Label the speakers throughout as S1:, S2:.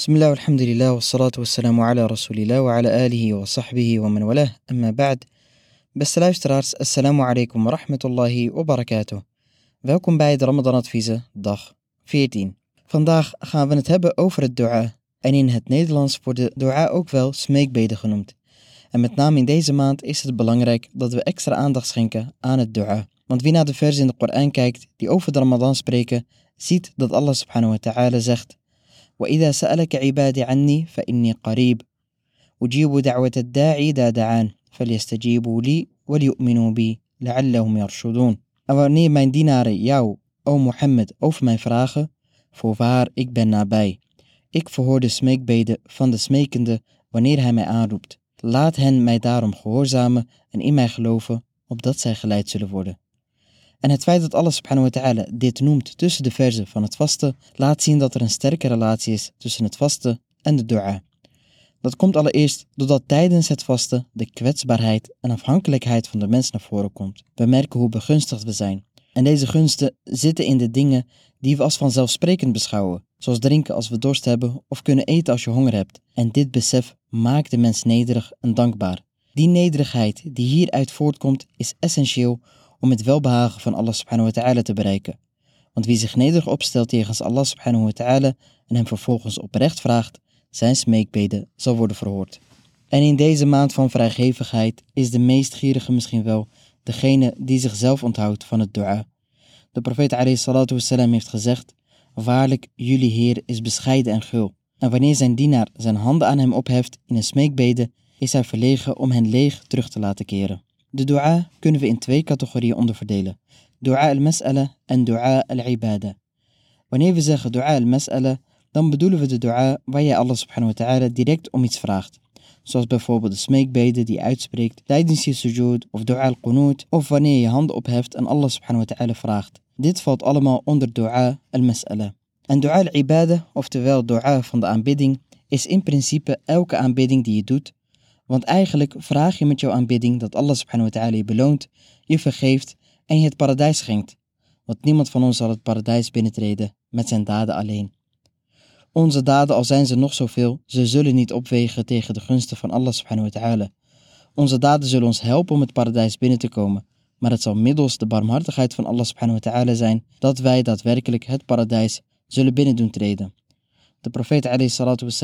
S1: بسم الله والحمد لله والصلاة والسلام على رسول الله وعلى آله وصحبه ومن والاه أما بعد Beste luisteraars, assalamu alaikum wa rahmatullahi wa barakatuh. Welkom bij de Ramadan-adviezen, dag 14. Vandaag gaan we het hebben over het dua. En in het Nederlands wordt de dua ook wel smeekbeden genoemd. En met name in deze maand is het belangrijk dat we extra aandacht schenken aan het dua. Want wie naar de versen in de Koran kijkt die over de Ramadan spreken, ziet dat Allah subhanahu wa ta'ala zegt وإذا سألك عبادي عني فإني قريب أجيب دعوة الداعي إذا دعان فليستجيبوا لي وليؤمنوا بي لعلهم يرشدون En wanneer mijn dienaren jou, o Mohammed, over mij vragen, voorwaar, ik ben nabij. Ik verhoor de smeekbeden van de smekende wanneer hij mij aanroept. Laat hen mij daarom gehoorzamen en in mij geloven, opdat zij geleid zullen worden. En het feit dat Allah subhanahu wa ta'ala dit noemt tussen de verzen van het vasten, laat zien dat er een sterke relatie is tussen het vasten en de dua. Dat komt allereerst doordat tijdens het vasten de kwetsbaarheid en afhankelijkheid van de mens naar voren komt. We merken hoe begunstigd we zijn. En deze gunsten zitten in de dingen die we als vanzelfsprekend beschouwen, zoals drinken als we dorst hebben of kunnen eten als je honger hebt. En dit besef maakt de mens nederig en dankbaar. Die nederigheid die hieruit voortkomt is essentieel om het welbehagen van Allah subhanahu wa ta'ala te bereiken. Want wie zich nederig opstelt tegen Allah subhanahu wa ta'ala en hem vervolgens oprecht vraagt, zijn smeekbeden zal worden verhoord. En in deze maand van vrijgevigheid is de meest gierige misschien wel degene die zichzelf onthoudt van het dua. De profeet wassalam, heeft gezegd, waarlijk jullie Heer is bescheiden en gul. En wanneer zijn dienaar zijn handen aan hem opheft in een smeekbede, is hij verlegen om hen leeg terug te laten keren. De dua kunnen we in twee categorieën onderverdelen. Dua al-mas'ala en dua al-ibada. Wanneer we zeggen dua al-mas'ala, dan bedoelen we de dua waar je Allah subhanahu wa ta'ala direct om iets vraagt. Zoals bijvoorbeeld de smeekbede die je uitspreekt tijdens je sujood of dua al-qunut of wanneer je je handen opheft en Allah subhanahu wa ta'ala vraagt. Dit valt allemaal onder dua al-mas'ala. En dua al-ibada, oftewel dua van de aanbidding, is in principe elke aanbidding die je doet want eigenlijk vraag je met jouw aanbidding dat Allah subhanahu wa ta'ala je beloont, je vergeeft en je het paradijs schenkt. Want niemand van ons zal het paradijs binnentreden met zijn daden alleen. Onze daden, al zijn ze nog zoveel, ze zullen niet opwegen tegen de gunsten van Allah subhanahu wa ta'ala. Onze daden zullen ons helpen om het paradijs binnen te komen, maar het zal middels de barmhartigheid van Allah subhanahu wa ta'ala zijn dat wij daadwerkelijk het paradijs zullen binnen doen treden. De profeet alayhi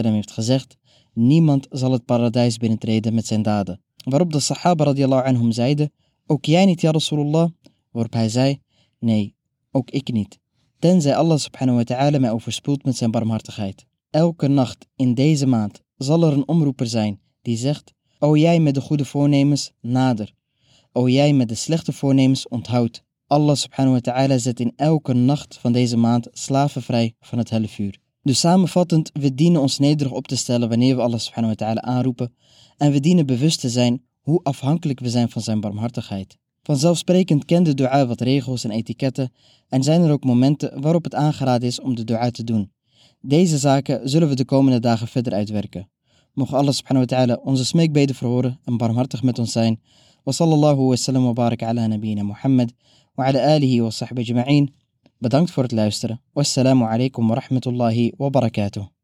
S1: heeft gezegd, niemand zal het paradijs binnentreden met zijn daden. Waarop de sahaba radiallahu anhum zeiden, ook jij niet ja Rasulullah? Waarop hij zei, nee, ook ik niet. Tenzij Allah subhanahu wa ta'ala mij overspoelt met zijn barmhartigheid. Elke nacht in deze maand zal er een omroeper zijn die zegt, o jij met de goede voornemens, nader. O jij met de slechte voornemens, onthoud. Allah subhanahu wa ta'ala zet in elke nacht van deze maand slaven vrij van het hellevuur. Dus samenvattend, we dienen ons nederig op te stellen wanneer we Allah subhanahu wa ta'ala aanroepen en we dienen bewust te zijn hoe afhankelijk we zijn van zijn barmhartigheid. Vanzelfsprekend kent de dua wat regels en etiketten en zijn er ook momenten waarop het aangeraden is om de dua te doen. Deze zaken zullen we de komende dagen verder uitwerken. Mocht Allah subhanahu wa ta'ala onze smeekbeden verhoren en barmhartig met ons zijn. Wa sallallahu wa sallam wa barak ala nabiyina Muhammad wa ala Bedankt voor het luisteren. Wassalamu alaikum wa rahmatullahi wa barakatuh.